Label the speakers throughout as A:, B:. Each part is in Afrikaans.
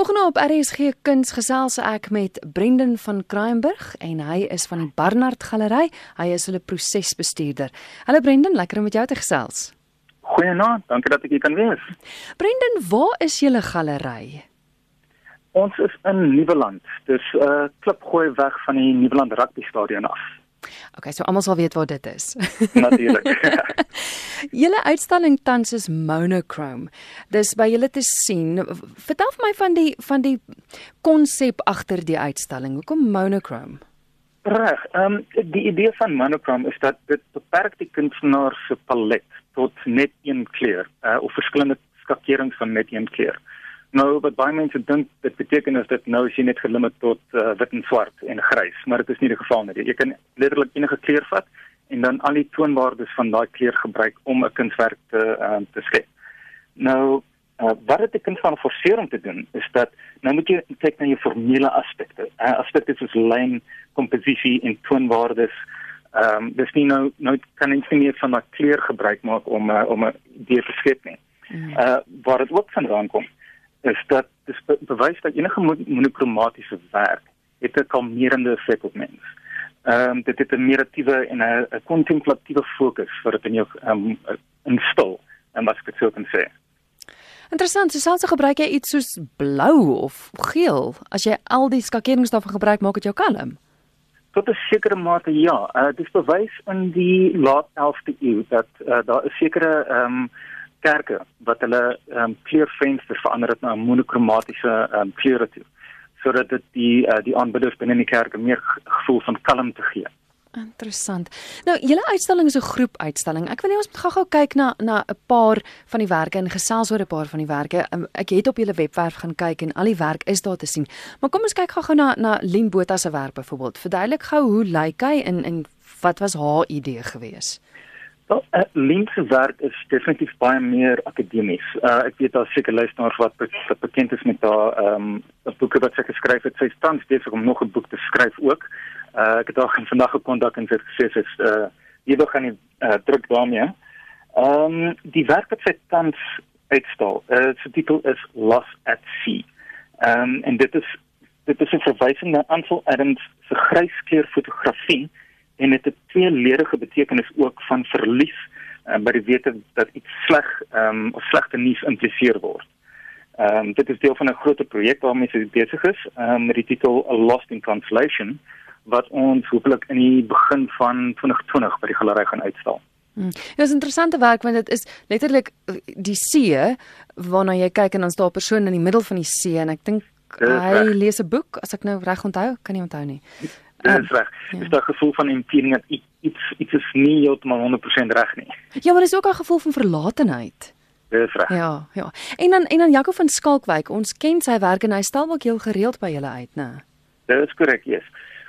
A: Volgende op RSG Kuns gesels ek met Brendan van Kraaienburg en hy is van die Barnard Galery. Hy is hulle prosesbestuurder. Hallo Brendan, lekker om met jou te gesels.
B: Goeienaand, dankie dat ek hier kan wees.
A: Brendan, waar is julle galery?
B: Ons is in Nieuweland. Dis 'n uh, klipgooi weg van die Nieuweland Rugby Stadion af.
A: Okay, so almal sal weet waar dit is.
B: Natuurlik.
A: julle uitstalling tans is monochrome. Dis by julle te sien. Vertel vir my van die van die konsep agter die uitstalling. Hoekom monochrome?
B: Reg. Ehm um, die idee van monochrome is dat dit beperk die kunstenaar se palet tot net een kleur uh, of verskillende skakerings van net een kleur. Nou wat baie mense dink dit beteken is dit nou as jy net gelimit tot uh, wit en swart en grys, maar dit is nie die geval nie. Jy kan letterlik enige kleur vat en dan al die toonwaardes van daai kleur gebruik om 'n kunswerk te uh, te skep. Nou uh, wat dit kan van forceer om te doen is dat nou moet jy kyk na jou formele aspekte. Uh, aspekte soos lyn, komposisie en toonwaardes. Ehm um, dis nie nou nou kan jy nie van 'n kleur gebruik maak om uh, om 'n idee te skep nie. Uh waar dit ook vandaan kom is dat dis be bewys dat enige monokromatiese werk het 'n kalmerende effek op mens. Ehm um, dit het 'n meditatiewe en 'n kontemplatiewe fokus vir dit in jou ehm um, instil en wat ek dit sou kan sê.
A: Interessant, selfs gebruik jy iets soos blou of geel as jy al die skakeringsstowwe gebruik maak dit jou kalm.
B: Tot 'n sekere mate ja, uh, dit is bewys in die laat 11de eeu dat uh, daar 'n sekere ehm um, kerke wat hulle ehm um, kleurvensters verander het na 'n monokromatiese ehm um, kleure toe sodat dit die uh, die aanbidders binne in die kerk meer gevoel van kalmte gee.
A: Interessant. Nou, julle uitstalling is 'n groep uitstalling. Ek wil net ons moet gou-gou kyk na na 'n paar van die werke en gesels oor 'n paar van die werke. Um, ek het op julle webwerf gaan kyk en al die werk is daar te sien. Maar kom ons kyk gou-gou na na Lien Botha se werk byvoorbeeld. Verduidelik gou hoe lyk hy en en wat was haar idee geweest?
B: Wel, uh, linkse werk is definitief baie meer akademies. Uh, ek weet daar seker luisteraars wat, wat bekend is met haar ehm um, boeke wat sy geskryf het. Sy tans besig om nog 'n boek te skryf ook. Uh, ek het haar vandag gekontak en sy het gesê sy is uh jy wil gaan nie uh, druk daarmee. Ehm um, die werk wat sy tans uitstal, uh, sy titel is Lost at Sea. Ehm um, en dit is dit is 'n verwysing na Ansel Adams se gryskleur fotografie en dit het 'n tweeledige betekenis ook van verlies uh, by die wete dat iets sleg ehm um, of slegte nuus impliseer word. Ehm um, dit is deel van 'n groter projek waarmee sy besig is um, met die titel A Lost in Translation wat ons hopelik in die begin van 2020 by die galery gaan uitstal.
A: Hmm. Dit is interessante werk want dit is letterlik eh, die see waarna jy kyk en dan staan 'n persoon in die middel van die see en ek dink hy lees 'n boek as ek nou reg onthou, kan nie onthou nie.
B: Dit is reg. Ja. Dis daai gevoel van impeding dat iets iets is nie heeltemal 100% reg nie.
A: Ja, maar dis ook 'n gevoel van verlatenheid.
B: Dit is reg.
A: Ja, ja. En dan en dan Jaco van Skalkwyk, ons ken sy werk en hy stel ook heel gereeld by julle uit, né?
B: Dit is korrek, ja. Yes.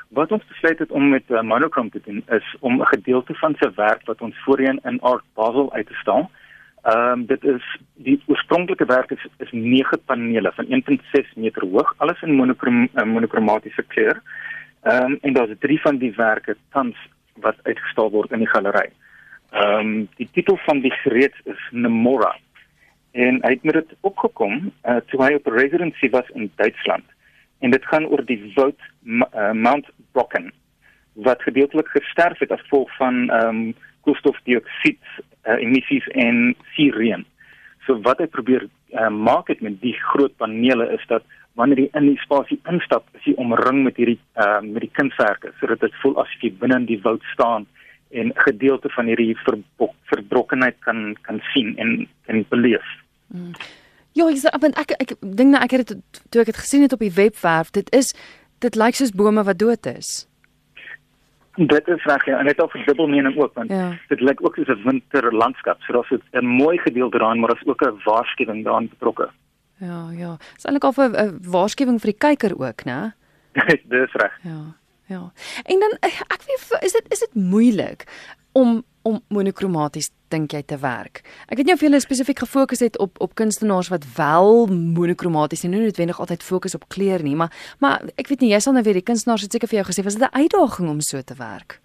B: Wat ons besluit het om met uh, Monochrome te doen is om 'n gedeelte van sy werk wat ons voorheen in Art Basel uit te stal. Ehm um, dit is die oorspronklike werk is, is 9 panele van 1.6 meter hoog, alles in monokrom uh, monokromatiese kleur. Ehm um, en daar's drie van die werke tans wat uitgestal word in die galery. Ehm um, die titel van die reeks is Nemora. En hy het met dit opgekom uh, toe hy op residency was in Duitsland. En dit gaan oor die woud uh, Mount Brocken wat gedeeltelik gesterf het as gevolg van ehm um, koolstofdioksied uh, emissies en seereën. So wat hy probeer uh, maak het met die groot panele is dat wanneer jy in die spasie instap, is jy omring met hierdie uh met die kunswerke sodat dit voel asof jy binne in die woud staan en gedeelte van hierdie verbrokkenheid kan kan sien en kan beleef. Mm.
A: Ja, ek want ek ek dink nou ek het dit toe ek dit gesien het op die webwerf, dit is dit lyk soos bome wat dood is.
B: Dit is reg ja, en dit het ook 'n dubbel mening ook want ja. dit lyk ook soos 'n winterlandskap. So daar's 'n mooi gedeelte daarin, maar daar's ook 'n waarskuwing daarin betrokke.
A: Ja, ja. Dis eintlik al 'n waarskuwing vir die kyker ook, né?
B: Dis reg.
A: Ja. Ja. En dan eh, ek weet is dit is dit moeilik om om monokromaties dink jy te werk. Ek weet nie of jy spesifiek gefokus het op op kunstenaars wat wel monokromaties en nie noodwendig altyd fokus op kleur nie, maar maar ek weet nie jy sal nou weer die kunstenaars het seker vir jou gesê was dit 'n uitdaging om so te werk.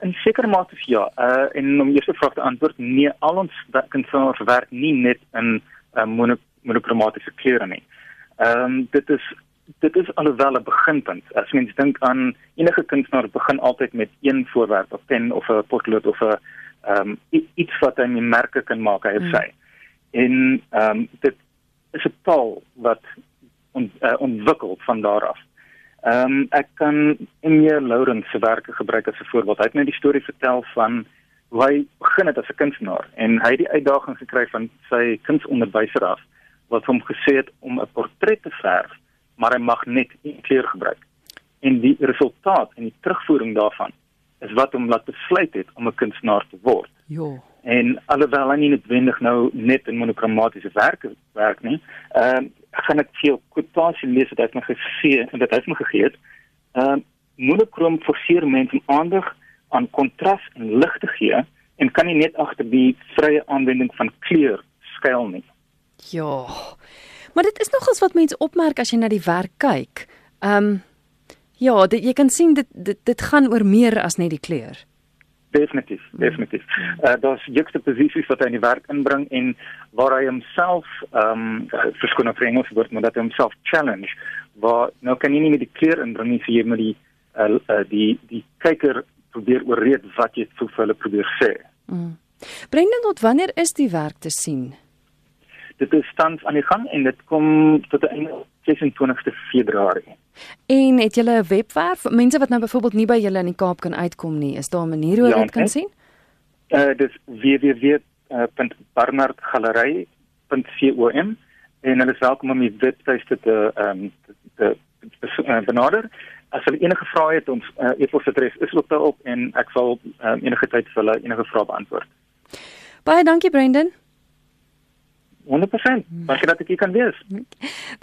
B: In sekere mate ja. Uh en om eerste vraag te antwoord, nee, al ons kunstenaars werk nie net in 'n uh, monok monochromatiese kleure nie. Ehm um, dit is dit is alhoewel 'n beginpunt. As mens dink aan enige kunstenaar begin altyd met een voorwerp, 'n pen of 'n potlood of 'n ehm um, iets wat hy 'n merke kan maak hy hmm. sê. En ehm um, dit is 'n taal wat ont, uh, ontwikkel van daar af. Ehm um, ek kan Emile Lawrence se werke gebruik as 'n voorbeeld. Hy het my die storie vertel van hoe hy begin het as 'n kunstenaar en hy het die uitdaging gekry van sy kunstonderwyser af wat hom gesê het om 'n portret te verf, maar hy mag net een kleur gebruik. En die resultaat en die terugvoering daarvan is wat hom laat besluit het om 'n kunstenaar te word.
A: Ja.
B: En alhoewel hy nie noodwendig nou net in monochromatiese werke werk nie, ehm uh, gaan ek veel kwotasie lees wat hy my gesê en dit het my gegee het. Ehm uh, monochrom forceer mense om aandag aan kontras en lig te gee en kan nie net agter die vrye aanwending van kleur skuil nie.
A: Ja. Maar dit is nogals wat mense opmerk as jy na die werk kyk. Ehm um, ja, dit, jy kan sien dit, dit dit gaan oor meer as net die kleur.
B: Definitief, definitief. Uh daar's juxtaposisies wat hy in die werk inbring en waar hy homself ehm um, verskoon vir Engels word, maar dat hy homself challenge waar nou kan jy nie met die kleur inbring nie, so jy moet die uh, uh die die kyker probeer ooreed wat jy vir hulle probeer sê.
A: Mm. Brendan, tot wanneer is die werk te sien?
B: Dit is tans aan die gang en dit kom tot die einde 26ste Februarie.
A: En het julle 'n webwerf? Mense wat nou byvoorbeeld nie by julle in die Kaap kan uitkom nie, is daar 'n manier hoe ja, dit kan sien?
B: Eh uh, dis www.barnardgalery.com en hulle is welkom om die webtuiste te ehm um, te, te, te uh, benader. As hulle enige vrae het, ons uh, e-posadres is ook daarop en ek sal um, enige tyd vir hulle enige vrae beantwoord.
A: Baie dankie Brendan.
B: 100%. Wat jy dat ek kan wees.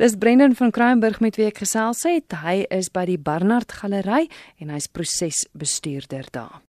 A: Dis Brendan van Kruienburg met wie ek gesels het. Hy is by die Barnard Galery en hy's prosesbestuurder daar.